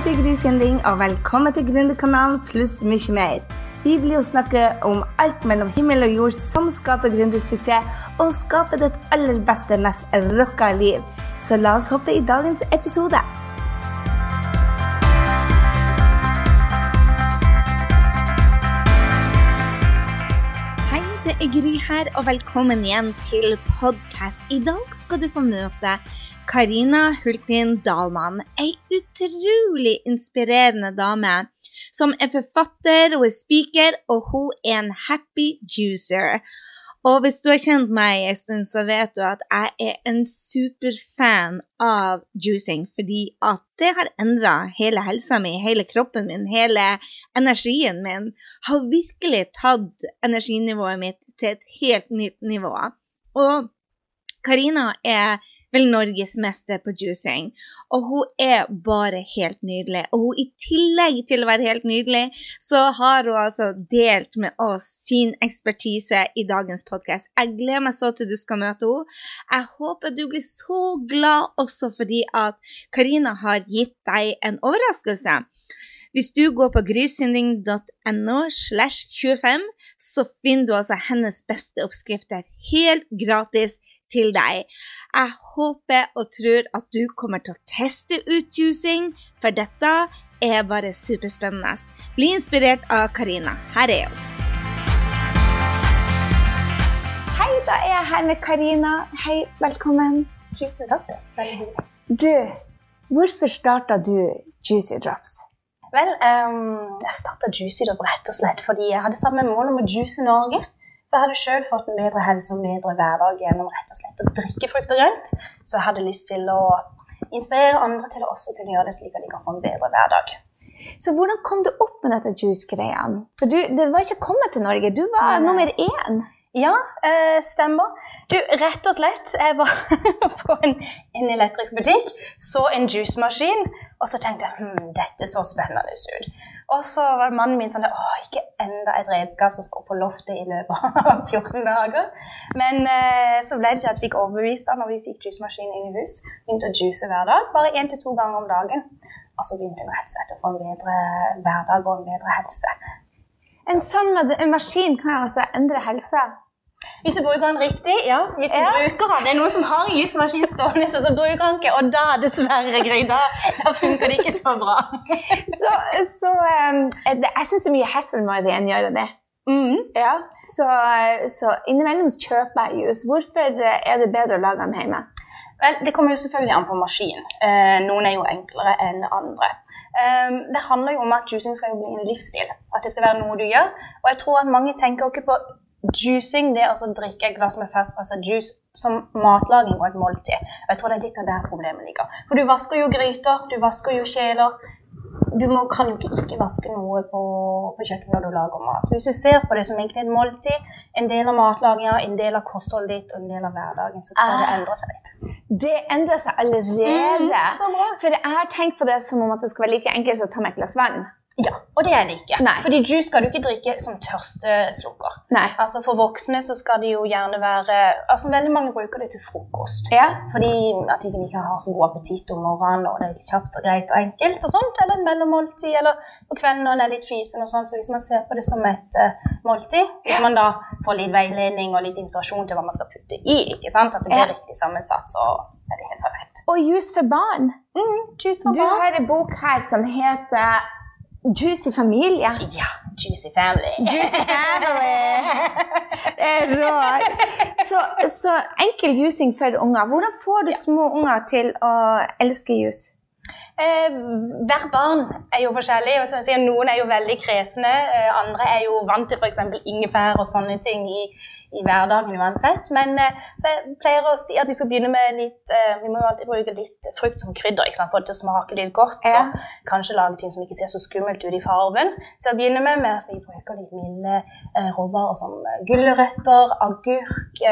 heter Gry Sinding, og velkommen til Gründerkanalen pluss mye mer. Vi blir jo snakke om alt mellom himmel og jord som skaper gründersuksess, og skaper ditt aller beste, mest rocka liv. Så la oss hoppe i dagens episode. Gry her, og velkommen igjen til podkast. I dag skal du få møte Karina Hultin Dahlmann, ei utrolig inspirerende dame som er forfatter, hun er speaker, og hun er en happy juicer. Og hvis du har kjent meg en stund, så vet du at jeg er en superfan av juicing, fordi at det har endra hele helsa mi, hele kroppen min, hele energien min. Har virkelig tatt energinivået mitt til et helt nytt nivå. Og Karina er vel norgesmester på juicing. Og hun er bare helt nydelig. Og hun, i tillegg til å være helt nydelig, så har hun altså delt med oss sin ekspertise i dagens podkast. Jeg gleder meg så til du skal møte henne. Jeg håper du blir så glad også fordi at Karina har gitt deg en overraskelse. Hvis du går på grysynding.no slash 25, så finner du altså hennes beste oppskrifter helt gratis til deg. Jeg håper og tror at du kommer til å teste ut juicing, for dette er bare superspennende. Bli inspirert av Karina. Her er hun. Hei, da er jeg her med Karina. Hei, velkommen. Tusen takk. Du, hvorfor starta du Juicy Drops? Vel, um, jeg starta Juicy Drop rett og slett fordi jeg hadde samme mål om å juice Norge. Jeg hadde sjøl fått en bedre helse og en bedre hverdag gjennom rett og slett å drikke frukt og grønt. Så jeg hadde lyst til å inspirere andre til å også kunne gjøre det slik at de kan få en bedre hverdag. Så hvordan kom du opp med dette juice-greia? For du, det var ikke kommet til Norge, du var Nei. nummer én. Ja, eh, stemmer. Du, rett og slett, jeg var på en, en elektrisk butikk, så en juicemaskin, og så tenkte jeg hm, dette så spennende ut. Og så var mannen min sånn Å, ikke enda et redskap som skal opp på loftet i løpet av 14 dager. Men eh, så ble det til at vi fikk overbevist da når vi fikk juicemaskinen inn i hus. Begynte å juice hver dag, bare én til to ganger om dagen. Og så begynte jeg rett og slett å få en bedre hverdag og en bedre helse. En sånn en maskin kan altså endre helsa. Hvis du bruker den riktig, ja. Hvis du Ja. bruker den, Det er noen som har en jusmaskin stående, så så bruker den ikke. Og da, dessverre, Gry, da, da funker det ikke så bra. Så, så um, det, jeg syns mye å rengjøre det. Mm. Ja, så, så innimellom kjøper jeg jus. Hvorfor er det bedre å lage den hjemme? Vel, Det kommer jo selvfølgelig an på maskin. Eh, noen er jo enklere enn andre. Um, det handler jo om at juicing skal jo bli en livsstil. At det skal være noe du gjør. Og jeg tror at mange tenker ikke på juicing, det er altså å drikke et glass med ferskpressa juice, som matlaging og et måltid. Jeg tror det er litt av der problemet ligger. For du vasker jo gryter, du vasker jo kjeler. Du må, kan jo ikke ikke vaske noe på, på kjøkkenet når du lager mat. Så hvis du ser på det som egentlig et måltid, en del av matlaginga, en del av kostholdet ditt og en del av hverdagen, så tror jeg det Ah. endrer seg litt. Det endrer seg allerede. Mm. For jeg har tenkt på det som om at det skal være like enkelt som å ta med et glass vann. Ja, og det er det ikke. Nei. Fordi juice skal du ikke drikke som tørsteslukker. Nei. Altså For voksne så skal det jo gjerne være Altså Veldig mange bruker det til frokost. Ja. Fordi at de ikke har så god appetitt om morgenen, og det er kjapt og greit og enkelt. og sånt, Eller mellommåltid, eller på kvelden når en er litt fysen. og sånt, Så hvis man ser på det som et uh, måltid, hvis Ja. man da får litt veiledning og litt inspirasjon til hva man skal putte i, ikke sant, at det blir Ja. riktig sammensatt, så er det helt perfekt. Og juice for barn. Mm, juice for Du barn. har en bok her som heter Juicy familie. Ja, juicy family. Juicy family. Det er rått. Så, så enkel juicing for unger. Hvordan får du små unger til å elske juice? Eh, hver barn er jo forskjellig. og som jeg sier, Noen er jo veldig kresne, eh, andre er jo vant til f.eks. ingefær og sånne ting i, i hverdagen uansett. Men eh, så jeg pleier å si at vi skal begynne med litt eh, Vi må jo alltid bruke litt frukt som krydder ikke sant? for det å smake litt godt. Ja. Og kanskje lage ting som ikke ser så skummelt ut i fargen. Så jeg begynner med, med at vi bruker litt milde eh, råvarer som gulrøtter, agurk,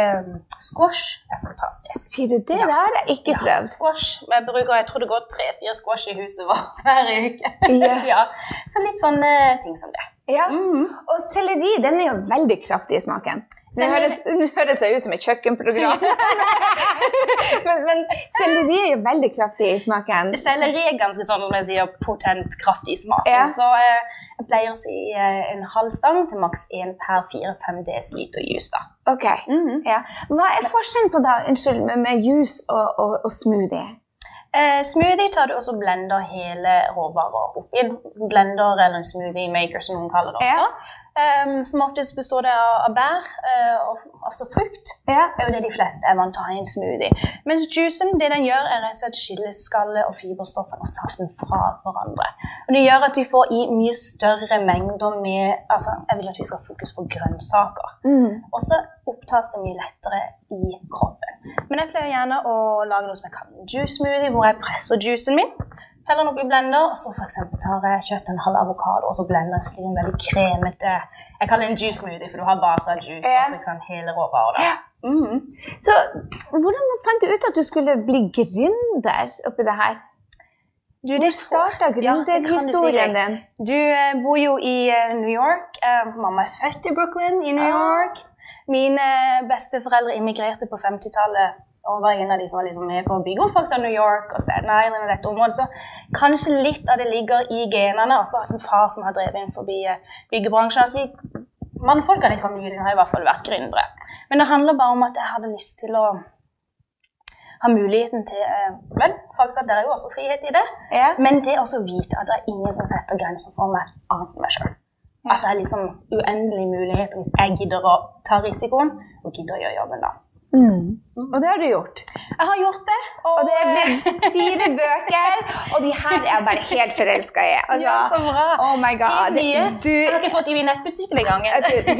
squash. Det er fantastisk. Sier du det? Ja. Det har jeg ikke Ja, squash. Jeg bruker, jeg tror det går tre-fire squash i huset vårt hver uke. Yes. ja. Så litt sånne ting som det. Ja. Mm. Og selleri den er jo veldig kraftig i smaken. Nå høres, høres jeg ut som et kjøkkenprogram. men, men selleri er jo veldig kraftig i smaken. Selleri er ganske sånn som jeg sier, potent, kraftig i smaken. Ja. Så eh, jeg pleier å si eh, en halv stang til maks én per 4-5 dl juice. da. Ok, ja. Hva er forskjellen på da, unnskyld, med, med juice og, og, og smoothie? Eh, smoothie tar du også blender hele råvarer oppi. En blender eller en smoothie maker, som noen kaller det Ja. Ehm, som oftest består det av, av bær, uh, og, altså frukt. Ja. Er jo det de fleste er vant til å ha i en smoothie. Mens juicen det den gjør, er rett og slett skille skallet og fiberstoffene og saften fra hverandre. Og Det gjør at vi får i mye større mengder med altså Jeg vil at vi skal ha fokus på grønnsaker. Mm. Og så opptas det mye lettere i kroppen. Men jeg pleier gjerne å lage noe som jeg kaller en juice smoothie, hvor jeg presser juicen min. Heller den i blender, og så eksempel tar jeg kjøtt en halv avokado og så blender så blir det en veldig kremete Jeg kaller det en juice smoothie, for du har base av juice Ja. og så sant, hele råvarer. Ja. Mm. Så hvordan fant du ut at du skulle bli gründer oppi det her? Du, Hvor starta gründerhistorien din? Du eh, bor jo i eh, New York. Eh, mamma er født i Brooklyn i New Ah. York. Mine eh, besteforeldre immigrerte på 50-tallet og var en av de som var liksom med på å bygge opp faktisk New York og Staten Island og dette området. Så kanskje litt av det ligger i genene. også at en far som har drevet inn forbi eh, byggebransjen. Altså vi, mannfolkene i familien har i hvert fall vært gründere. Men det handler bare om at jeg hadde lyst til å ha muligheten til men Vel, faktisk at det er jo også frihet i det. Ja. Men det å vite at det er ingen som setter grenser for meg annet enn meg sjøl. At det er liksom uendelige muligheter hvis jeg gidder å ta risikoen og gidder å gjøre jobben da. Mm. Og det har du gjort. Jeg har gjort det, og, Og det er blitt fire bøker, og de her er jeg bare helt forelska i. Altså, Ja, så bra. Oh my god. De nye. Du, Jeg har ikke fått dem i nettbutikken engang.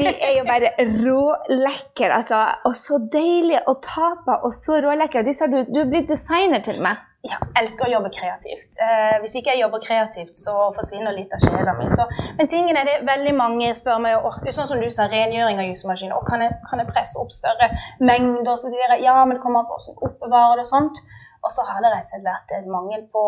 de er jo bare rålekre, altså. Og så deilige å ta på, og så rålekre. Du, du er blitt designer til meg. Ja, elsker å jobbe kreativt. Eh, hvis ikke jeg jobber kreativt, så forsvinner litt av sjela mi. Men tingen er det, veldig mange spør meg om sånn som du sa, rengjøring av jusemaskiner. «Åh, Kan, jeg- kan jeg presse opp større mengder? Så sier jeg ja, men det kommer an på hvordan du oppbevarer det og sånt. Og så har det rett og slett vært en mangel på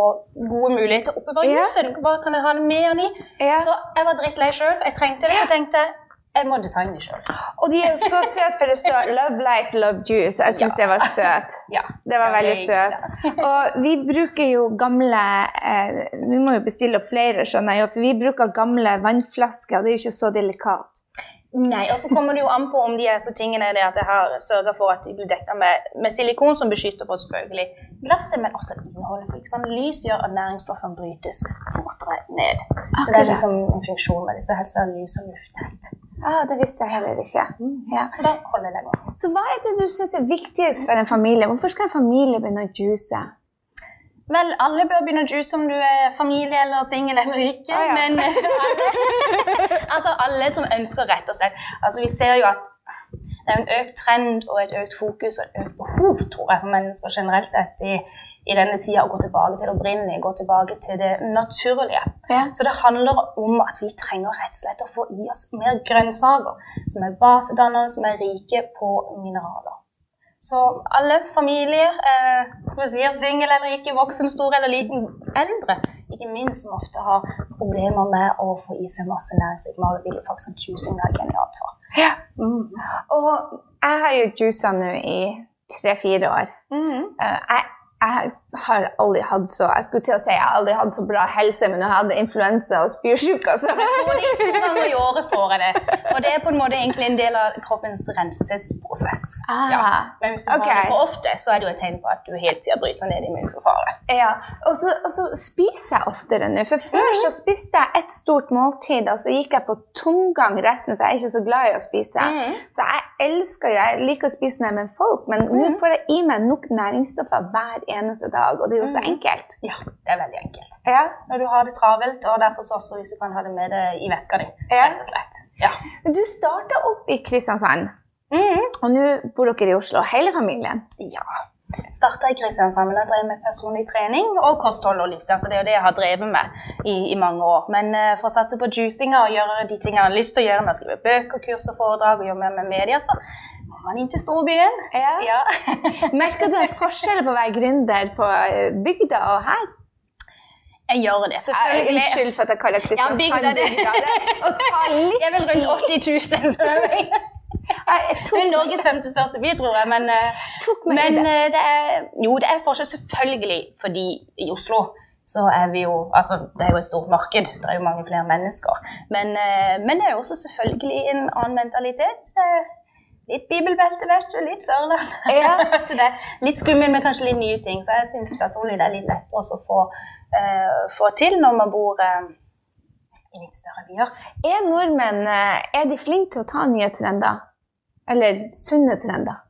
gode muligheter til å oppbevare Ja. jusen. Hva kan jeg ha det med den i? Ja. Så jeg var drittlei sjøl. Jeg trengte det, så tenkte jeg jeg må designe dem sjøl. Og de er jo så søte, for det står 'Love life, love juice'. Jeg syns Ja. det var søt. Ja. Det var veldig søt. Og vi bruker jo gamle eh, Vi må jo bestille opp flere, skjønner jeg, for vi bruker gamle vannflasker, og det er jo ikke så delikat. Nei, og så kommer det jo an på om de altså, tingene er det at jeg har sørga for at de blir dekka med, med silikon som beskytter på selvfølgelig glasset, men også innholdet. For eksempel. Lys gjør at næringsstoffene brytes fortere ned. Så det er liksom en funksjon med det. skal helst være lys og lufttett. Ah, det visste jeg heller ikke. Ja. Så da holder det godt. Så hva er det du syns er viktigst for en familie? Hvorfor skal en familie begynne å juice? Vel, alle bør begynne å juice om du er familie eller singel eller ikke. Ah, ja. Men alle, altså alle som ønsker rett og slett. Altså Vi ser jo at det er en økt trend og et økt fokus og et økt behov tror jeg, for mennesker generelt sett i, i denne tida å gå tilbake til det opprinnelige, gå tilbake til det naturlige. Ja. Så det handler om at vi trenger rett og slett å få i oss mer grønnsaker som er basedannende, som er rike på mineraler. Så alle familier, eh, som jeg sier, singel eller ikke, voksen, stor eller liten, eldre, ikke minst som ofte har problemer med å få i seg masse næringssignaler, vil faktisk juicing være genialt for. Ja. Mm. Og jeg har jo juica nå i tre-fire år. Mm. Uh, jeg, jeg har aldri hatt så Jeg skulle til å si jeg har aldri hatt så bra helse, men jeg hadde influensa og spyrsjuke. Så. Får det to ganger i året får jeg det. Og det er på en måte egentlig en del av kroppens renselsesprosess. Ah, Ja. Men hvis du okay. har det for ofte, så er det jo et tegn på at du hele tida bryter ned immunforsvaret. Ja, og så, og så spiser jeg oftere nå. For før så spiste jeg et stort måltid, og så gikk jeg på tomgang resten, for jeg er ikke så glad i å spise. Mm. Så jeg elsker jo, jeg liker å spise når jeg er folk, men nå får jeg i meg nok næringsstoffer hver eneste dag, og det er jo så enkelt. Ja, det er veldig enkelt. Ja. Når du har det travelt, og derfor så også hvis du kan ha det med deg i veska di. Ja. rett og slett. Ja. Du starta opp i Kristiansand, mm. og nå bor dere i Oslo, hele familien. ja. Starta i Kristiansand, men jeg drev med personlig trening og kosthold og livsstil. Så det er jo det jeg har drevet med i, i mange år. Men uh, for å satse på juicinga og gjøre de tingene jeg har lyst til å gjøre, med å skrive bøker, kurs og foredrag og jobbe med, med media, så må man inn til storbyen. Ja. Ja. Merker du en forskjell på å være gründer på eh, bygda og her? Jeg gjør det, Eh, selvfølgelig. Unnskyld for at jeg kaller Kristiansand det- bygda. Det- Jeg er vel rundt 80 000. Så det er jeg Det er Norges femte største by, tror jeg. Men, eh, men det. eh, det er, jo, det er forskjell selvfølgelig, fordi i Oslo så er vi jo Altså, det er jo et stort marked, det er jo mange flere mennesker. Men, eh, men det er jo også selvfølgelig en annen mentalitet. Litt bibelbelte, vet du. Litt Sørland. Ja. litt skummelt, men kanskje litt nye ting. Så jeg syns personlig det er litt lettere å få, uh, få til når man bor uh, i litt større byer. Er nordmenn eh, er de flinke til å ta nye trender? Eller sunne trender?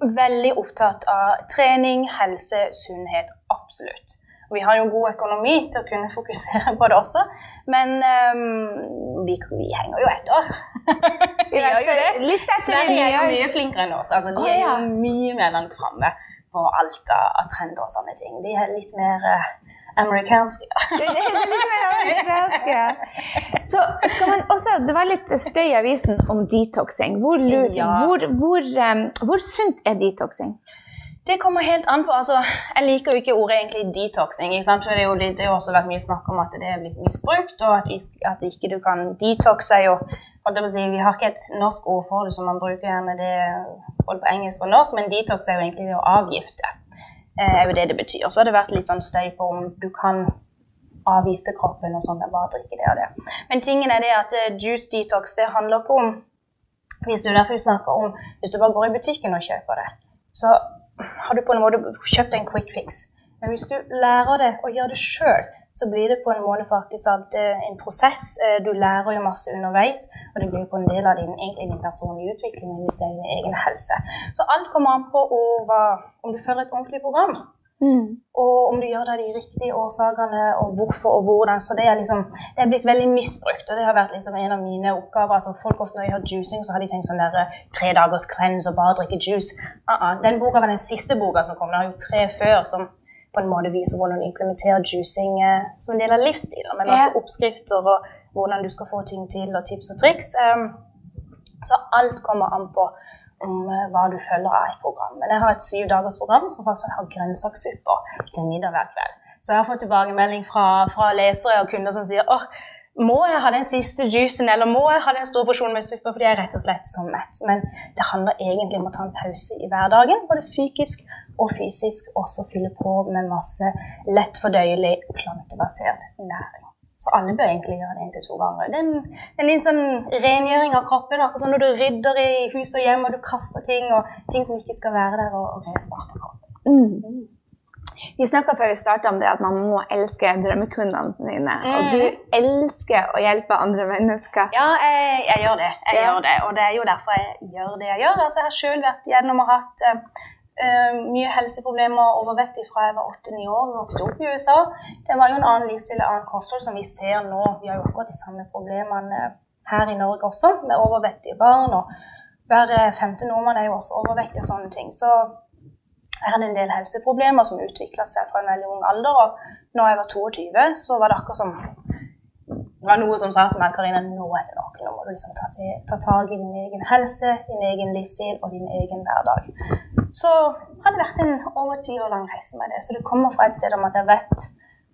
Veldig opptatt av trening, helse, sunnhet. Absolutt. Vi har jo god økonomi til å kunne fokusere på det også, men um, vi, vi henger jo etter. Vi gjør jo det. Litt Sverige er jo mye flinkere enn oss. Altså, de er jo mye mer langt framme på alt av, trender og sånne ting. De er litt mer eh, amerikanske. Det er litt mer amerikanske. Så skal man også, Det var litt støy i avisen om detoxing. Hvor, lurt, Ja. hvor, hvor, um, hvor sunt er detoxing? Det kommer helt an på. altså, Jeg liker jo ikke ordet egentlig detoxing. ikke sant? For Det er jo det, det har også vært mye snakk om at det er blitt misbrukt, og at, at ikke du kan detoxe. er jo, jeg på si, Vi har ikke et norsk ord for det, som man bruker gjerne det både på engelsk og norsk, men detox er jo egentlig det å avgifte. Eh, er jo det det betyr. Så har det vært litt sånn støy på om du kan avgifte kroppen og sånn, og bare drikke det og det. Men tingen er det at eh, juice detox det handler ikke om hvis du derfor snakker om hvis du bare går i butikken og kjøper det, så har du på en måte kjøpt en quick fix. Men hvis du lærer det å gjøre det sjøl, så blir det på en måte faktisk alltid en prosess. Eh, Du lærer jo masse underveis, og det blir på en del av din, din personlige utvikling og investering i egen helse. Så alt kommer an på om du følger et ordentlig program. Og om du gjør det av de riktige årsakene, og hvorfor og hvordan. Så det er liksom, det er blitt veldig misbrukt, og det har vært liksom en av mine oppgaver. Altså folk ofte Når de har juicing, så har de tenkt sånn der eh, tre dagers cleanse og bare drikke juice. Uh -uh. Den boka var den siste boka som kom. Det har jo tre før som på en måte viser hvordan du implementerer juicing eh, som en del av livsstilen, men masse også oppskrifter og hvordan du skal få ting til, og tips og triks. Um, så alt kommer an på om eh, hva du følger av et program. Men jeg har et syv dagers program som faktisk har grønnsakssuppe til middag hver kveld. Så jeg har fått tilbakemelding fra, fra lesere og kunder som sier åh, må jeg ha den siste juicen, eller må jeg ha den store porsjonen med suppe, fordi jeg er rett og slett så mett. Men det handler egentlig om å ta en pause i hverdagen, både psykisk og fysisk, også fylle på med masse lett fordøyelig, plantebasert næring. Så alle bør egentlig gjøre det en til to ganger. Det er en, en litt sånn rengjøring av kroppen. Akkurat som når du rydder i hus og hjem, og du kaster ting og ting som ikke skal være der, og, og restarter kroppen. Mm. Vi snakka før vi starta om det at man må elske drømmekundene sine. Og du elsker å hjelpe andre mennesker. Ja, jeg, jeg gjør det. Jeg Ja. gjør det. Og det er jo derfor jeg gjør det jeg gjør. Altså, jeg har selv vært gjennom og hatt eh, eh, mye helseproblemer overvekt fra jeg var 8-9 år og vokste opp i USA. Det var jo en annen livsstil, og annet kosthold som vi ser nå. Vi har jo akkurat de samme problemene her i Norge også, med overvektige barn. og Hver eh, femte nordmann er jo også overvektig og sånne ting. Så jeg hadde en del helseproblemer som utvikla seg fra en veldig ung alder. Og når jeg var 22, så var det akkurat som det var noe som sa til meg Karina, nå er det nok. Nå må du liksom ta, til, ta tak i din egen helse, din egen livsstil og din egen hverdag. Så har det vært en over ti år lang reise med det. Så det kommer fra et sted om at jeg vet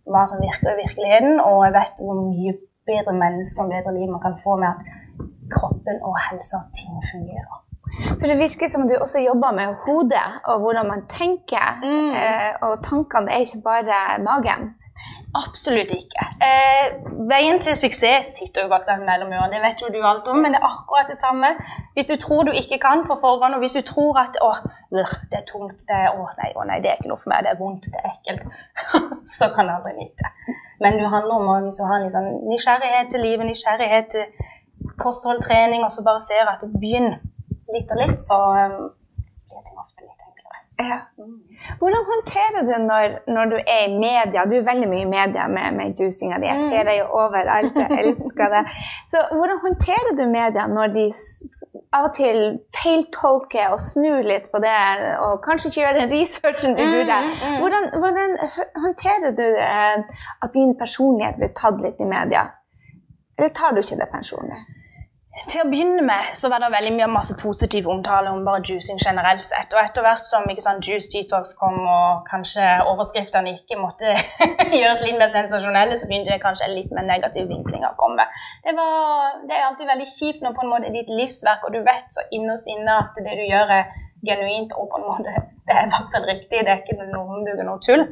hva som virker i virkeligheten, og jeg vet hvor mye bedre mennesker og bedre liv man kan få med at kroppen og helsa og ting fungerer. For det virker som du også jobber med hodet og hvordan man tenker. Mm. Eh, og tankene er ikke bare magen. Absolutt ikke. Eh, veien til suksess sitter jo bak seg mellom ørene. Det vet jo du alt om, men det er akkurat det samme. Hvis du tror du ikke kan på forhånd, og hvis du tror at å, øh, det er tungt, det er, å nei, å nei, det er ikke noe for meg, det er vondt, det er ekkelt, så kan det aldri nytte. Men det handler om å- hvis du har en sånn nysgjerrighet til livet, nysgjerrighet til kosthold, trening, og så bare ser at det begynner litt og litt, så um, blir ting ofte litt enklere. Ja. Hvordan håndterer du når, når du er i media? Du er veldig mye i media med, med juicinga di. Jeg ser deg jo overalt. Jeg elsker det. Så hvordan håndterer du media når de av og til feiltolker og snur litt på det, og kanskje ikke gjør den researchen du burde? Hvordan, hvordan håndterer du eh, at din personlighet blir tatt litt i media? Eller tar du ikke det personlig? Til å begynne med så var det veldig mye masse positiv omtale om bare juicing generelt sett. Og etter hvert som ikke sant, Juice Detox kom og kanskje overskriftene ikke måtte gjøres litt mer sensasjonelle, så begynte det kanskje litt mer negativ vinklinger å komme. Det, var, det er alltid veldig kjipt når på en måte ditt livsverk, og du vet så innerst inne at det du gjør er genuint og på en måte det er faktisk riktig, det er ikke noe humbug og noe tull.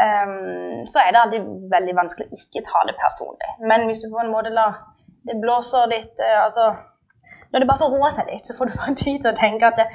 Um, så er det alltid veldig vanskelig å ikke ta det personlig. Men hvis du på en måte lar det blåser litt eh, Altså, når det bare får roa seg litt, så får du bare tid til å tenke at det,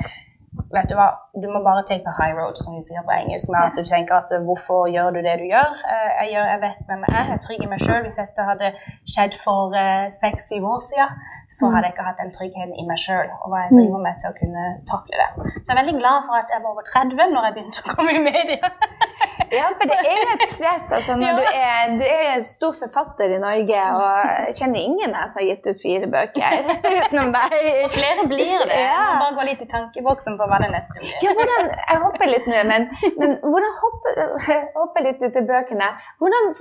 Vet du hva, du må bare take the high road, som vi sier på engelsk. med at du tenker at Hvorfor gjør du det du gjør? Eh, jeg, gjør, jeg vet hvem jeg er, jeg er trygg i meg sjøl. Hvis dette hadde skjedd for eh, seks-syv år siden, så hadde jeg ikke hatt den tryggheten i meg sjøl og hva jeg driver med til å kunne takle det. Så jeg er veldig glad for at jeg var over 30 når jeg begynte å komme i media. ja, for det er et press. Altså, når ja. du, er, du er en stor forfatter i Norge, og jeg kjenner ingen jeg som har gitt ut fire bøker utenom deg. Og flere blir det. Ja. Bare gå litt i tankeboksen på hva det neste blir. ja, hvordan, jeg hopper litt nå, men, men hvordan hopper, hopper litt ut i bøkene. Hvordan,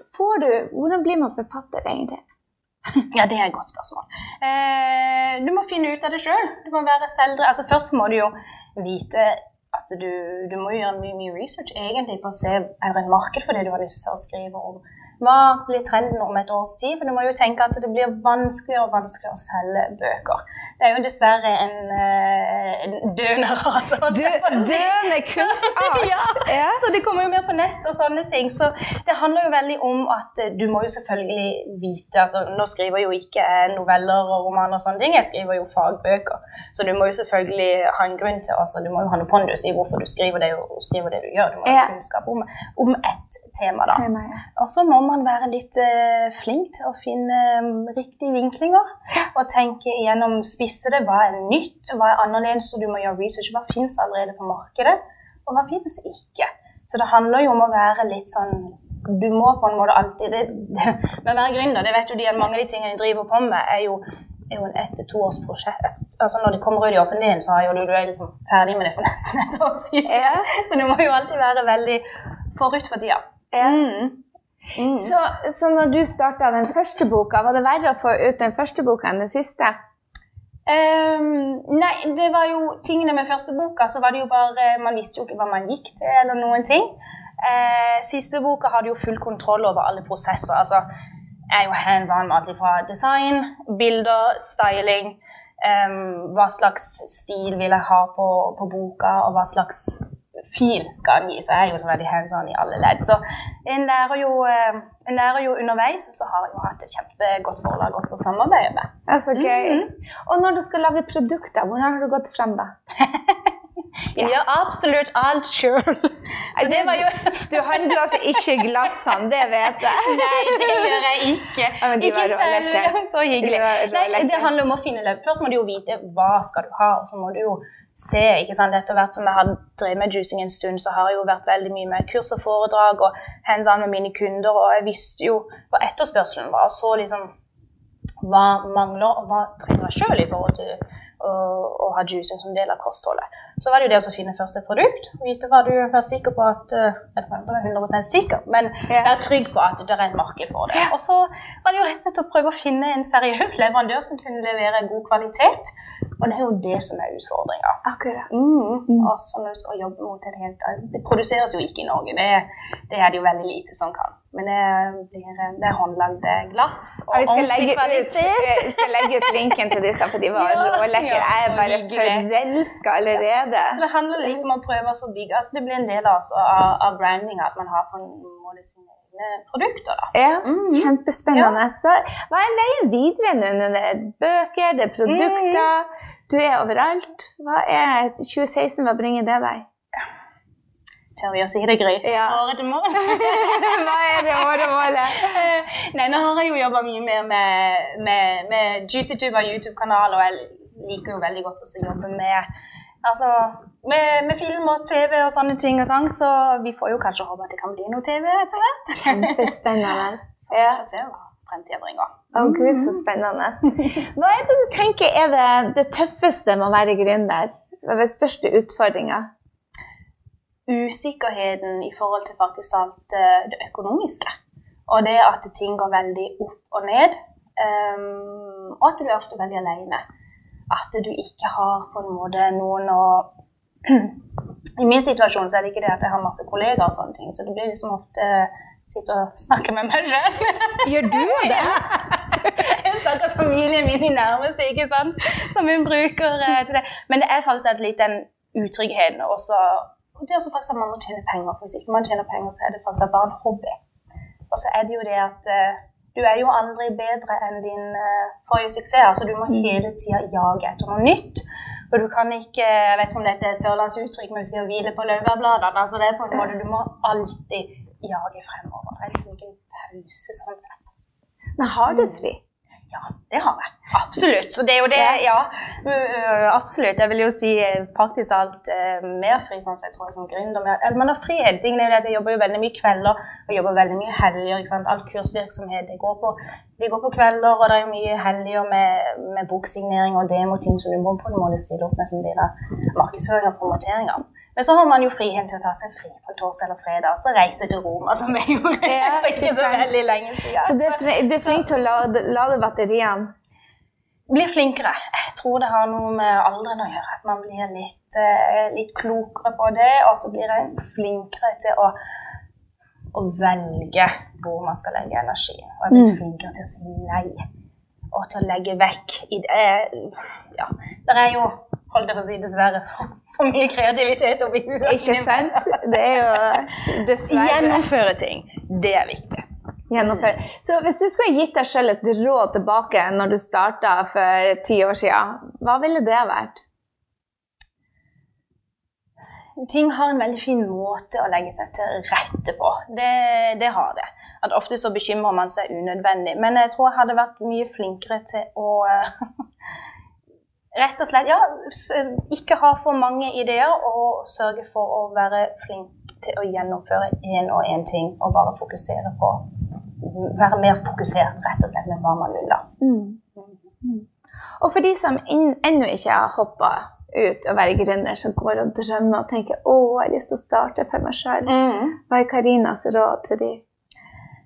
du, hvordan blir man forfatter, egentlig? Ja, det er et godt spørsmål. Eh, du må finne ut av det sjøl. Du må være selvdrevet. Altså, først må du jo vite at du, du må gjøre mye, mye research egentlig på å se er det marked for det du har lyst til å skrive om. Hva blir trenden om et års tid? For du må jo tenke at det blir vanskeligere og vanskeligere å selge bøker. Det er jo dessverre en, eh, en døende rase. Døende kunstart! ja, ja, Så det kommer jo mer på nett og sånne ting. Så det handler jo veldig om at eh, du må jo selvfølgelig vite altså Nå skriver jeg jo ikke noveller og romaner og sånne ting, jeg skriver jo fagbøker. Så du må jo selvfølgelig ha en grunn til altså Du må jo ha noe pondus i hvorfor du skriver det, og skriver det du gjør. Du må ha kunnskap om, om ett tema, da. Tema, ja. Og så må man være litt uh, flink til å finne um, riktige vinklinger og tenke igjennom spisse det. Hva er nytt, hva er annerledes, og du må gjøre research. Hva finnes allerede på markedet, og hva finnes ikke? Så det handler jo om å være litt sånn Du må på en måte alltid det, det, Med å være gründer, det vet jo de at mange av de tingene de driver på med, er jo er jo en ett til to års prosjekt. Altså Når det kommer ut i offentligheten, så er jo du, du er liksom ferdig med det for nesten et år siden. Ja. Så du må jo alltid være veldig forut for tida. Ja. Mm. Mm. Så, så, når du starta den første boka, var det verre å få ut den første boka enn den siste? Um, nei, det var jo tingene med første boka, så var det jo bare Man visste jo ikke hva man gikk til, eller noen ting. Uh, siste boka hadde jo full kontroll over alle prosesser. altså jeg er jo hands on med alt fra design, bilder, styling. Um, hva slags stil vil jeg ha på, på boka, og hva slags fil skal han gi. Så jeg er jo så veldig hands on i alle ledd. Så en lærer jo, eh, en lærer jo underveis, og så har jeg jo hatt et kjempegodt forlag også å samarbeide med. Ja, så gøy. Mm -hmm. Og når du skal lage produkter, hvordan har du gått frem da? Jeg gjør absolutt alt sjøl. Du handler altså ikke glassene, det vet jeg. Nei, det gjør jeg ikke. Ja, ikke selv. Så hyggelig. Nei, det handler om å finne. Først må du jo vite hva skal du ha, og så må du jo se. ikke sant? Etter hvert som jeg har drevet med juicing en stund, så har jeg jo vært veldig mye med kurs og foredrag og hands on med mine kunder. Og jeg visste jo hva etterspørselen var. og så liksom hva mangler, og hva trenger jeg sjøl i forhold til å, å, ha juicing som del av kostholdet. Så var det jo det å finne først et produkt, vite hva du er sikker på at eh, Jeg er 100% sikker, men være trygg på at det er et marked for det. Og så var det jo rett og slett å prøve å finne en seriøs leverandør som kunne levere god kvalitet. Og det er jo det som er utfordringa. Mm. Mm. Og så når jobbe mot et helt Det produseres jo ikke i Norge, det, det er det jo veldig lite som kan. Men det, blir, det er håndlagde glass og ja, ordentlig kvalitet. Vi skal legge ut linken til disse, for de var ja, rålekre. Ja, jeg er bare forelska allerede. Så det handler litt om å prøve å bygge altså Det blir en del altså, av, av brandinga at man har på en måte sine produkter. Da. Ja, mm. Kjempespennende. Så hva er veien videre nå? Det er bøker, det er produkter. Mm. Du er overalt. Hva er 2016, hva bringer det deg? Tør vi å si det, Gry? Ja. Årets mål. hva er det åremålet? Nei, nå har jeg jo jobba mye mer med, med, med JuicyTube og YouTube-kanal, og jeg liker jo veldig godt å jobbe med Altså, med, med, film og TV og sånne ting og sånn, så vi får jo kanskje håpe at det kan bli noe TV etter hvert. Kjempespennende. så vi får se hva fremtida bringer. Å oh, gud, så spennende. Hva er det du tenker er det, det tøffeste med å være gründer? Hva er største utfordringa? Usikkerheten i forhold til faktisk alt eh, det økonomiske. Og det at ting går veldig opp og ned. Um, og at du er ofte veldig alene. At du ikke har på en måte noen å I min situasjon så er det ikke det at jeg har masse kollegaer og sånne ting, så det blir liksom ofte sitte og snakke med meg sjøl. Gjør du det? Jeg snakker familien min i nærmeste, ikke sant? som hun bruker eh, til det. Men det er faktisk litt den utryggheten også det å faktisk at man må tjene penger. For hvis ikke man tjener penger, så er det faktisk bare en hobby. Og så er det jo det at uh, du er jo aldri bedre enn din uh, forrige suksess. Altså du må hele tida jage etter noe nytt. Og du kan ikke Jeg vet ikke om dette er sørlandsuttrykk, men vi sier 'hvile på laurbærbladene'. Altså det er på en måte Du må alltid jage fremover. Det er liksom ikke en pause sånn sett. Men har du fri? Ja, det har jeg. Absolutt. Så det er jo det, ja. Uh, absolutt. Jeg vil jo si praktisk faktisk alt uh, mer fri sånn tror jeg, som gründer. Eller man har frihet. Tingen er jo det jeg jobber jo veldig mye kvelder og jobber veldig mye helger. ikke sant? All kursvirksomhet det går på, de går på kvelder, og det er jo mye helger med, med boksignering og demoting som du må på en måte stille opp med som blir markedsføring og promoteringer. Men så har man jo frihet til å ta seg fri på torsdag eller fredag, så reise til Roma, som jeg gjorde ja, for ikke så veldig lenge siden. Så du er flink til å lade, lade batteriene? Blir flinkere. Jeg tror det har noe med alderen å gjøre. At man blir litt, uh, litt klokere på det. Og så blir jeg flinkere til å, å velge hvor man skal legge energi. Og jeg er blitt mm. flinkere til å si nei. Og til å legge vekk i det. Ja, det er jo holdt jeg på å si, dessverre for, mye kreativitet oppi huet. Ikke sant? Det er jo dessverre Gjennomføre ting. Det er viktig. Gjennomføre. Så hvis du skulle gitt deg selv et råd tilbake når du starta for ti år siden, hva ville det vært? Ting har en veldig fin måte å legge seg til rette på. Det, det har det. At ofte så bekymrer man seg unødvendig. Men jeg tror jeg hadde vært mye flinkere til å rett og slett ja, ikke ha for mange ideer og sørge for å være flink til å gjennomføre én og én ting og bare fokusere på Være mer fokusert rett og slett med hva man vil. da. Mm. Mm. Og for de som ennå ikke har hoppa ut og være gründer, som går og drømmer og tenker å, jeg har lyst til å starte for meg sjøl, mm. hva er Karinas råd til de?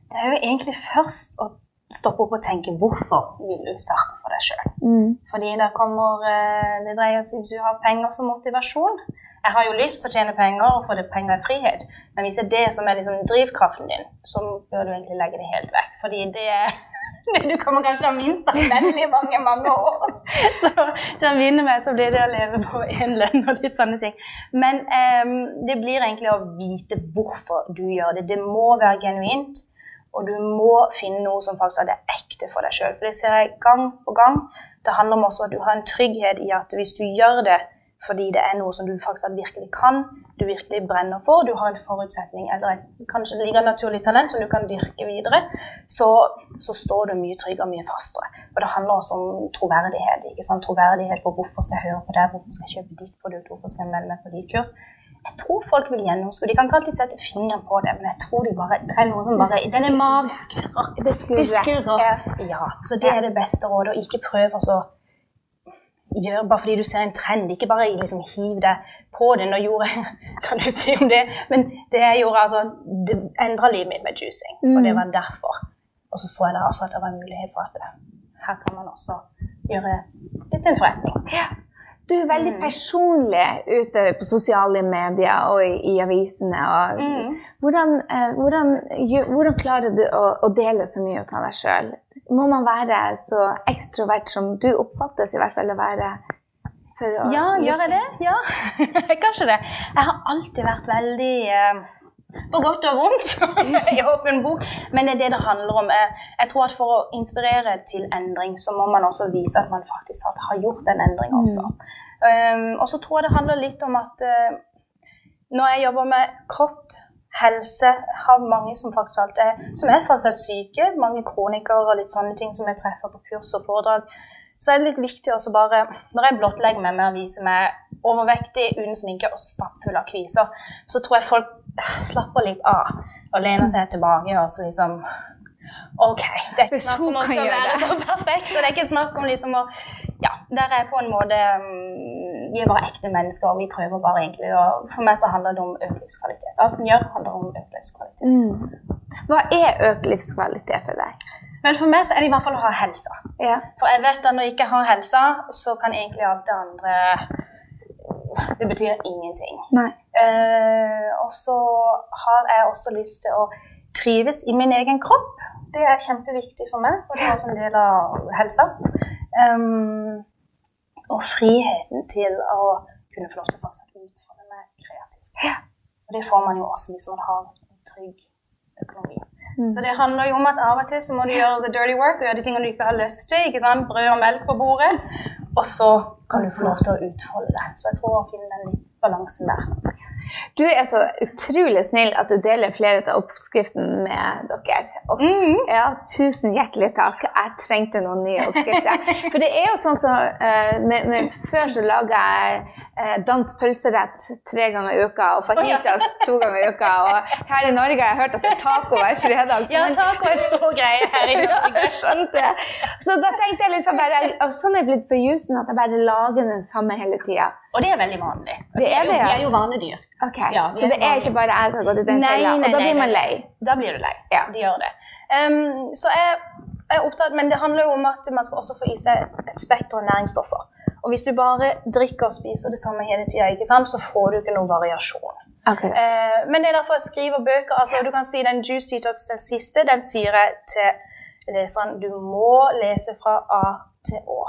Det er jo egentlig først å stoppe opp og tenke hvorfor vil du starte for deg sjøl. Mm. Fordi det kommer eh, Det dreier seg hvis du har penger som motivasjon. Jeg har jo lyst til å tjene penger og få det penger i frihet, men hvis det er det som er liksom drivkraften din, så bør du egentlig legge det helt vekk. Fordi det er det du kommer kanskje ha minst av veldig mange mange år. Så til å begynne med så blir det å leve på én lønn og litt sånne ting. Men um, det blir egentlig å vite hvorfor du gjør det. Det må være genuint. Og du må finne noe som faktisk er ekte for deg sjøl. For det ser jeg gang på gang. Det handler om også at du har en trygghet i at hvis du gjør det fordi det er noe som du faktisk virkelig kan, du virkelig brenner for, du har en forutsetning eller et, kanskje ligger naturlig talent som du kan dyrke videre, så, så står du mye tryggere og mye fastere. Og det handler også om troverdighet. ikke sant? Troverdighet på hvorfor skal jeg høre på deg, hvorfor skal jeg kjøpe ditt produkt, hvorfor skal jeg melde meg på ditt kurs. Jeg tror folk vil gjennomskue. De kan ikke alltid sette fingeren på det, men jeg tror de bare, det er noe som bare Den er magskurrer. Det skurrer. Ja. ja. Så det er det beste rådet. Å ikke prøve å gjøre bare fordi du ser en trend. Ikke bare liksom hiv deg på det. Nå gjorde Kan du si om det? Men det jeg gjorde, altså Det endra livet mitt med juicing, og det mm. var derfor. Og så så jeg da også at det var en mulighet for at det, her kan man også gjøre det til en forretning. Ja. Du er veldig mm. personlig ute på sosiale medier og i, i avisene. Og, mm. hvordan, eh, hvordan, hvordan, klarer du å, å, dele så mye av deg sjøl? Må man være så ekstrovert som du oppfattes i hvert fall å være? ja, gjør jeg det? Ja, kanskje det. Jeg har alltid vært veldig eh, på godt og vondt i åpen bok. Men det er det det handler om. Jeg tror at For å inspirere til endring, så må man også vise at man faktisk har gjort en endring også. Mm. Um, og så tror jeg det handler litt om at uh, når jeg jobber med kropp, helse, har mange som faktisk er, som er faktisk syke, mange kronikere og litt sånne ting som jeg treffer på kurs og foredrag, så er det litt viktig også bare Når jeg blottlegger meg med å vise meg overvektig, uten sminke og stappfull av kviser, så tror jeg folk slapper litt av og lener seg tilbake og så liksom OK. Det er ikke snakk om å skal være så perfekt, og det er ikke snakk om liksom å Ja, der er på en måte mm, Vi er bare ekte mennesker, og vi prøver bare egentlig å For meg så handler det om økt livskvalitet. Alt vi gjør, handler om økt livskvalitet. Mm. Hva er økt livskvalitet for deg? Men for meg så er det i hvert fall å ha helsa. Ja. For jeg vet at når jeg ikke har helsa, så kan egentlig alt det andre Det betyr ingenting. Eh, og så har jeg også lyst til å trives i min egen kropp. Det er kjempeviktig for meg, og det er også en del av helsa. Um, og friheten til å kunne få lov til å fortsette å utfolde meg kreativt. Ja. Og det får man jo også hvis man har en trygg økonomi. Mm. Så det handler jo om at av og til så må du gjøre the dirty work og gjøre de tingene du ikke har lyst til. ikke sant? Brød og melk på bordet. Og så kan du få lov til å utfolde det. Så jeg tror å finne den balansen der. Du er så utrolig snill at du deler flere av oppskriften med dere. Oss. Mm. Ja, tusen hjertelig takk. Jeg trengte noen nye oppskrifter. For det er jo sånn som så, med, Før så laga jeg uh, dansk pølserett tre ganger i uka og fajitas to ganger i uka. Og her i Norge har jeg hørt at det er taco hver fredag. så Ja, taco er et stor greie her i Norge. jeg skjønte det. Så da tenkte jeg liksom bare Og sånn er det blitt for jusen at jeg bare lager den samme hele tida. Og det er veldig vanlig. Det er det, ja. Vi er jo vanedyr. Ok, Ja, Så det er ikke bare jeg som har gått i den fella. Og da blir man lei. Da blir du lei. Ja. De gjør det. Um, så jeg er opptatt, Men det handler jo om at man skal også få i seg et spekter av næringsstoffer. Og hvis du bare drikker og spiser det samme hele tida, så får du ikke noe variasjon. Okay. Eh, men det er derfor jeg skriver bøker. altså Du kan si Den Juice Detox, den siste, den sier jeg til leseren du må lese fra A til Å,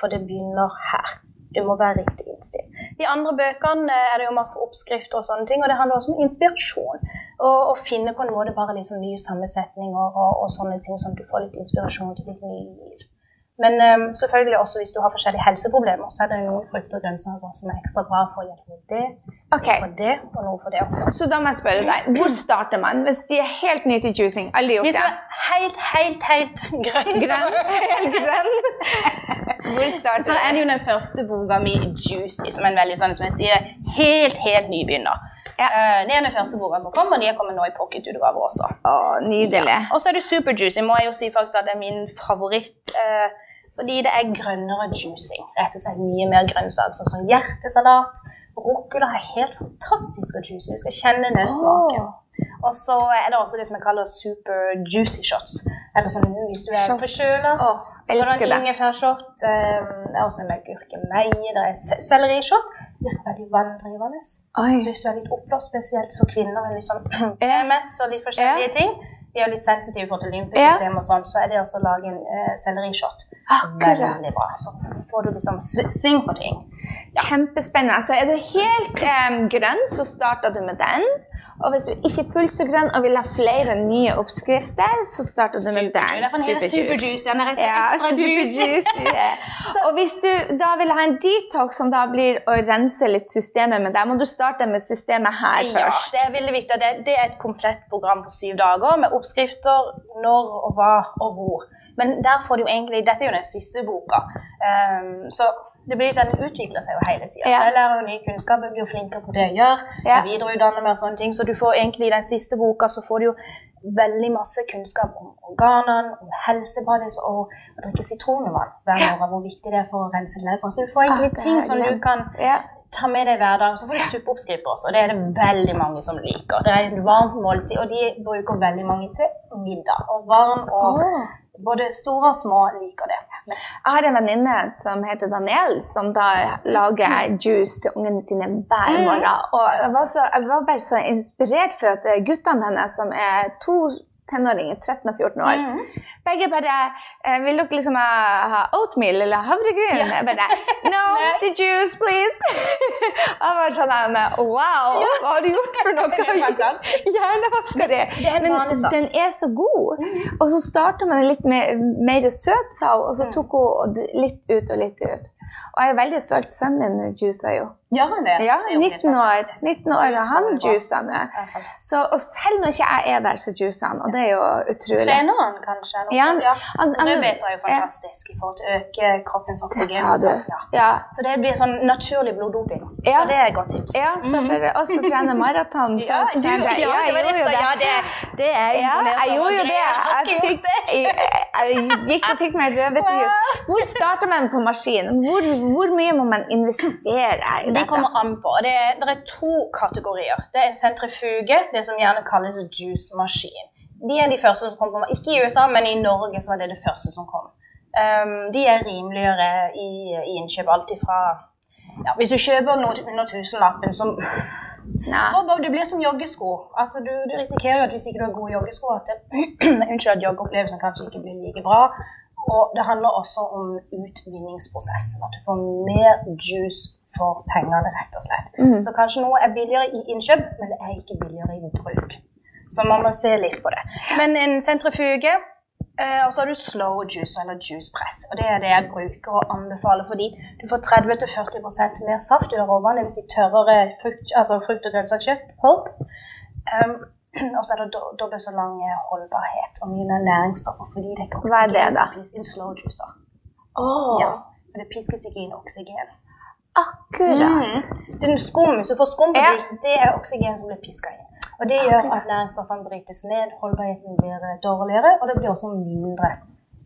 for det begynner her. Du må være riktig innstilt. De andre bøkene eh, er det jo masse oppskrifter og sånne ting, og det handler også om inspirasjon. Å finne på en måte bare liksom nye sammensetninger og, og sånne ting, sånn at du får litt inspirasjon til ditt nye liv. Men um, selvfølgelig også hvis du har forskjellige helseproblemer, så er det noen frukter og grønnsaker som er ekstra bra for å hjelpe det, Noe for det og noe for det også. Så da må jeg spørre deg, hvor starter man? Hvis de er helt nye til juicing, aldri gjort Hvis du er helt, helt, helt grønn, Grønn? Helt grønn? Hvor starter så er det jo den første boka mi, 'Juicy', som er en veldig sånn, som jeg sier, helt, helt nybegynner. Ja. Eh, det er den første boka som kommer, og de er kommet nå i pocketutgaver også. Å, nydelig. Og så er det Superjuicy, må jeg jo si faktisk at det er min favoritt. eh, fordi det er grønnere juicing. Rett og slett mye mer grønnsak, sånn som hjertesalat. Rucola er helt fantastisk å juice. Du skal kjenne den smaken. Og så er det også det som jeg kaller super juicy shots. Eller sånn hvis du er forkjøla. Å, elsker det. Ingefærshot. Um, det er også en med gurkemeie. Det er se- sellerishot. Virker veldig vanndrivende. Så hvis du er litt oppblåst, spesielt for kvinner litt sånn MS og litt forskjellige ting, vi er litt sensitive for til lymfesystem og sånn, så er det å lage en uh, sellerishot veldig bra. Så får du liksom sv- sving på ting. Kjempespennende. Altså, er du helt um, grønn, så starter du med den. Og hvis du ikke er fullt så grønn og vil ha flere nye oppskrifter, så starter du med den. Superjuice. Er så Ja, juicy. Og hvis du da vil ha en detox som da blir å rense litt systemet med deg, må du starte med systemet her Ja, først. det er veldig viktig. Det, det er et komplett program på syv dager med oppskrifter når og hva og hvor. Men der får du egentlig, dette er jo den siste boka, Um, så det blir sånn, den utvikler seg jo hele tida. Ja. Jeg lærer jo ny kunnskap, jeg blir jo flinkere på det jeg gjør. Ja. Jeg videreutdanner meg og sånne ting. Så du får egentlig i den siste boka så får du jo veldig masse kunnskap om organene, om helsebadis og å drikke sitronvann hver morgen, hvor viktig det er for å rense levra. Så du får egentlig Ah, ting som du kan Ja. ta med deg hver dag. Så får du suppeoppskrifter også, og det er det veldig mange som liker. Det er et varmt måltid, og de bruker veldig mange til middag. Og varm og Åh. Både store og små liker det. Jeg har en venninne som heter Daniel, som da lager juice til ungene sine hver Mm. morgen. Og jeg var, så, jeg var bare så inspirert for at guttene hennes, som er to tenåringer, 13 og 14 år, Mm. begge bare eh, Vil dere liksom ha, ha oatmeal eller havregryn? Ja. Jeg bare No, the juice, please! jeg var sånn Wow, hva har du gjort for noe? Er er en Men den er så god. Og så starta man litt med mer søtsav, og så Mm. tok hun litt ut og litt ut. Og jeg er veldig stolt. Sønnen min juicer jo. Gjør han det? Ja, er 19 år, fantastisk. 19 år og han juicer nå. Så, og selv når ikke jeg er der, så juicer han, og det er jo utrolig. Trener han kanskje? Noe? Ja, ja. han- Rødbeter er jo fantastisk i forhold til å øke kroppens oksygen. sa du. Ja. Ja. Så det blir sånn naturlig bloddoping. Ja. Så det er et godt tips. Ja, så for oss som trener maraton, så Ja, du, trener jeg- ja, det var ja, det, det er Ja, jeg gjorde jo det. Jeg Jeg, jeg, jeg gikk og fikk meg rødbetjus. Hvor starter man på maskin? Hvor, hvor mye må man investere i Det dette? kommer an på. Det er, det er to kategorier. Det er sentrifuge, det som gjerne kalles juice-maskin. de er de første som kom. på Ikke i USA, men i Norge så var det det første som kom. Um, de er rimeligere i, i innkjøp. Alt ifra ja, Hvis du kjøper noe under tusenlappen som Bob, Det blir som joggesko. Altså, du, du, risikerer jo at hvis ikke du har gode joggesko, at, unnskyld, at joggeopplevelsen kanskje ikke blir like bra. Og det handler også om utvinningsprosessen. At du får mer juice for pengene, rett og slett. Mm. Så kanskje noe er billigere i innkjøp, men det er ikke billigere i bruk. Så man må se litt på det. Men en sentrifuge eh, og så har du slow juice eller juicepress. Og det er det jeg bruker og anbefaler fordi du får 30-40% mer saft i råvannet hvis de tørrere frukt, altså frukt- og grønnsakskjøtt, pulp. Um, og så er det dobbelt så lang holdbarhet og mye mer næringsstoffer fordi det ikke Hva er det, da? En slow juice, da. Oh. Ja, og det piskes ikke inn oksygen. Akkurat. Mm. Den skum, hvis du får skum ja. det er oksygen som blir piska inn. Og Det gjør at næringsstoffene brytes ned, holdbarheten blir dårligere, og det blir også mindre,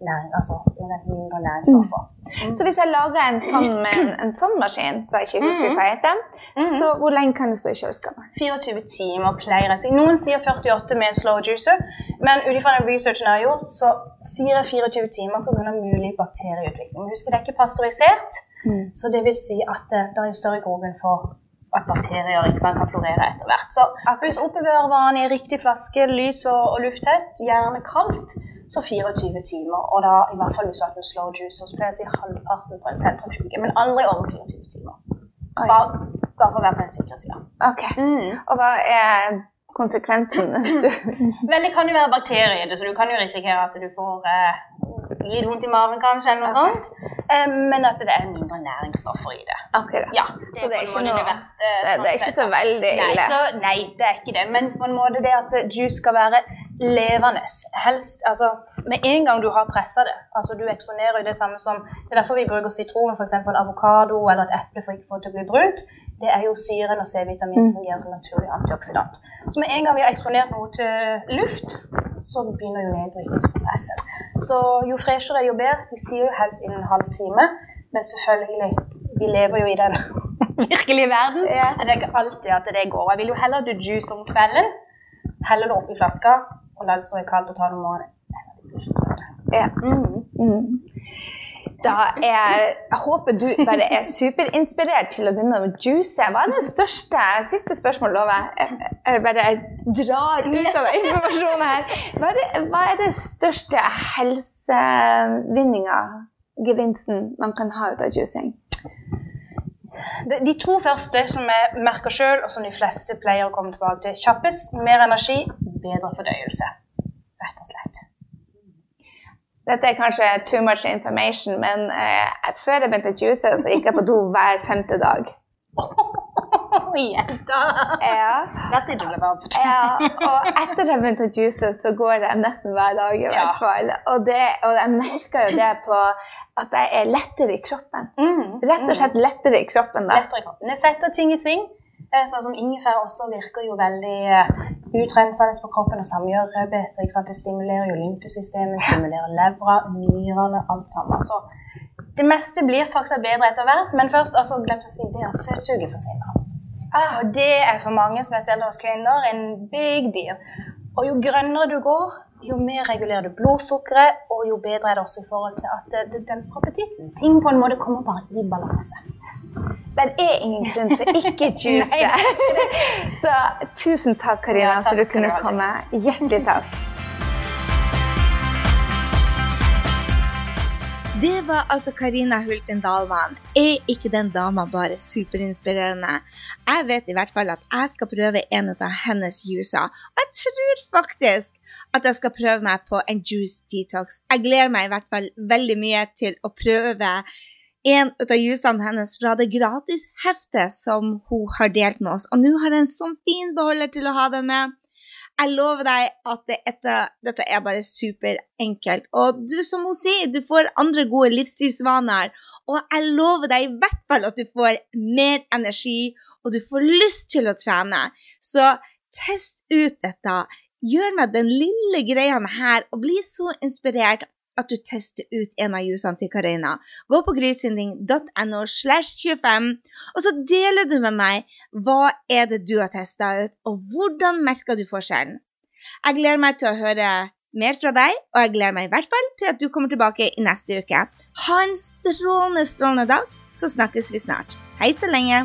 næring, altså, mindre næringsstoffer. Mm. Så hvis jeg lager en sånn, en, en sånn maskin, så jeg ikke husker hva heter, mm. så hvor lenge kan det stå i kjøleskapet? 24 timer pleier jeg å si. Noen sier 48 med slow juicer, men ut ifra den researchen jeg har gjort, så sier jeg 24 timer pga. mulig bakterieutvikling. Husk, det er ikke pasteurisert, mm. så det vil si at det, det er større grobunn for at bakterier sant, kan florere etter hvert. Så hvis oppbevarer varen i riktig flaske, lys og, og lufttett, gjerne kaldt, så 24 timer. Og da i hvert fall hvis du har en slow juice, så pleier jeg å si halvparten på en sentrifuge, men aldri over 24 timer. Bare, bare for å være på den sikre sida. Okay. Mm. Og hva er konsekvensen? Vel, det kan jo være bakterier i det, så du kan jo risikere at du får eh, litt vondt i maven kanskje, eller noe okay. sånt. Eh, men at det er mindre næringsstoffer i det. Akkurat. Ja, det så det er, ikke, noe, det, verste, det, det er ikke så veldig ille? Nei, så, nei, det er ikke det. Men på en måte det at juice skal være levende. Helst altså med en gang du har pressa det. altså Du eksponerer jo det samme som Det er derfor vi bruker sitron, f.eks. avokado eller et eple for ikke å få det til å bli brunt. Det er jo syren og C-vitamin som fungerer som naturlig antioksidant. Så med en gang vi har eksponert noe til luft, så begynner jo nedbrytningsprosessen. Så jo freshere, jo bedre. Så vi sier jo helst innen en halv time. Men selvfølgelig, vi lever jo i den virkelige verden. Jeg Det er alltid at det går. Jeg vil jo heller du juice om kvelden, heller det oppi flaska og la det stå i kaldt og ta det om morgenen. Ja. Mm. Mm. Da er, jeg håper du bare er superinspirert til å begynne å juice. Hva er det største Siste spørsmål, lover jeg. Jeg bare drar ut av informasjonen her. Hva er det, hva er det største helsevinninga, gevinsten, man kan ha ut av juicing? De to første som jeg merker sjøl, og som de fleste pleier å komme tilbake til kjappest, mer energi, bedre fordøyelse. Rett og slett. Dette er kanskje too much information, men eh, før jeg begynte å juice, så gikk jeg på do hver femte dag. Jenta! Ja. Der sitter du bare ja. Og etter jeg begynte å juice, så går jeg nesten hver dag i hvert fall. Og, det, og jeg merker jo det på at jeg er lettere i kroppen. Mm, Rett og slett lettere i kroppen da. Lettere i kroppen. Jeg setter ting i sving. Eh, sånn som ingefær også virker jo veldig eh, utrensende på kroppen og samgjør bedre. Det stimulerer jo lymfesystemet, stimulerer levra, nyrene, alt sammen. Så det meste blir faktisk bedre etter hvert, men først også glemt å si det at søtsuget forsvinner. Ah, det er for mange, spesielt hos kvinner, en big deal. Og jo grønnere du går, jo mer regulerer du blodsukkeret, og jo bedre er det også i forhold til at det demper appetitten. Ting på en måte kommer bare i balanse. Det er ingen grunn til å ikke juice. Så tusen takk, Karina, ja, for at du kunne komme. Hjertelig takk. Det var altså Karina Hulten Dalvan. Er ikke den dama bare superinspirerende? Jeg vet i hvert fall at jeg skal prøve en av hennes juicer. Og jeg tror faktisk at jeg skal prøve meg på en juice detox. Jeg gleder meg i hvert fall veldig mye til å prøve en av jusene hennes fra det gratisheftet som hun har delt med oss. Og nå har jeg en sånn fin beholder til å ha den med. Jeg lover deg at det etter, dette er bare superenkelt. Og du, som hun sier, du får andre gode livsstilsvaner. Og jeg lover deg i hvert fall at du får mer energi, og du får lyst til å trene. Så test ut dette. Gjør meg den lille greia her og bli så inspirert at du tester ut en av jusene til Karina. Gå på grysynding.no slash 25, og så deler du med meg hva er det du har testa ut, og hvordan merker du forskjellen. Jeg gleder meg til å høre mer fra deg, og jeg gleder meg i hvert fall til at du kommer tilbake i neste uke. Ha en strålende, strålende dag, så snakkes vi snart. Hei så lenge.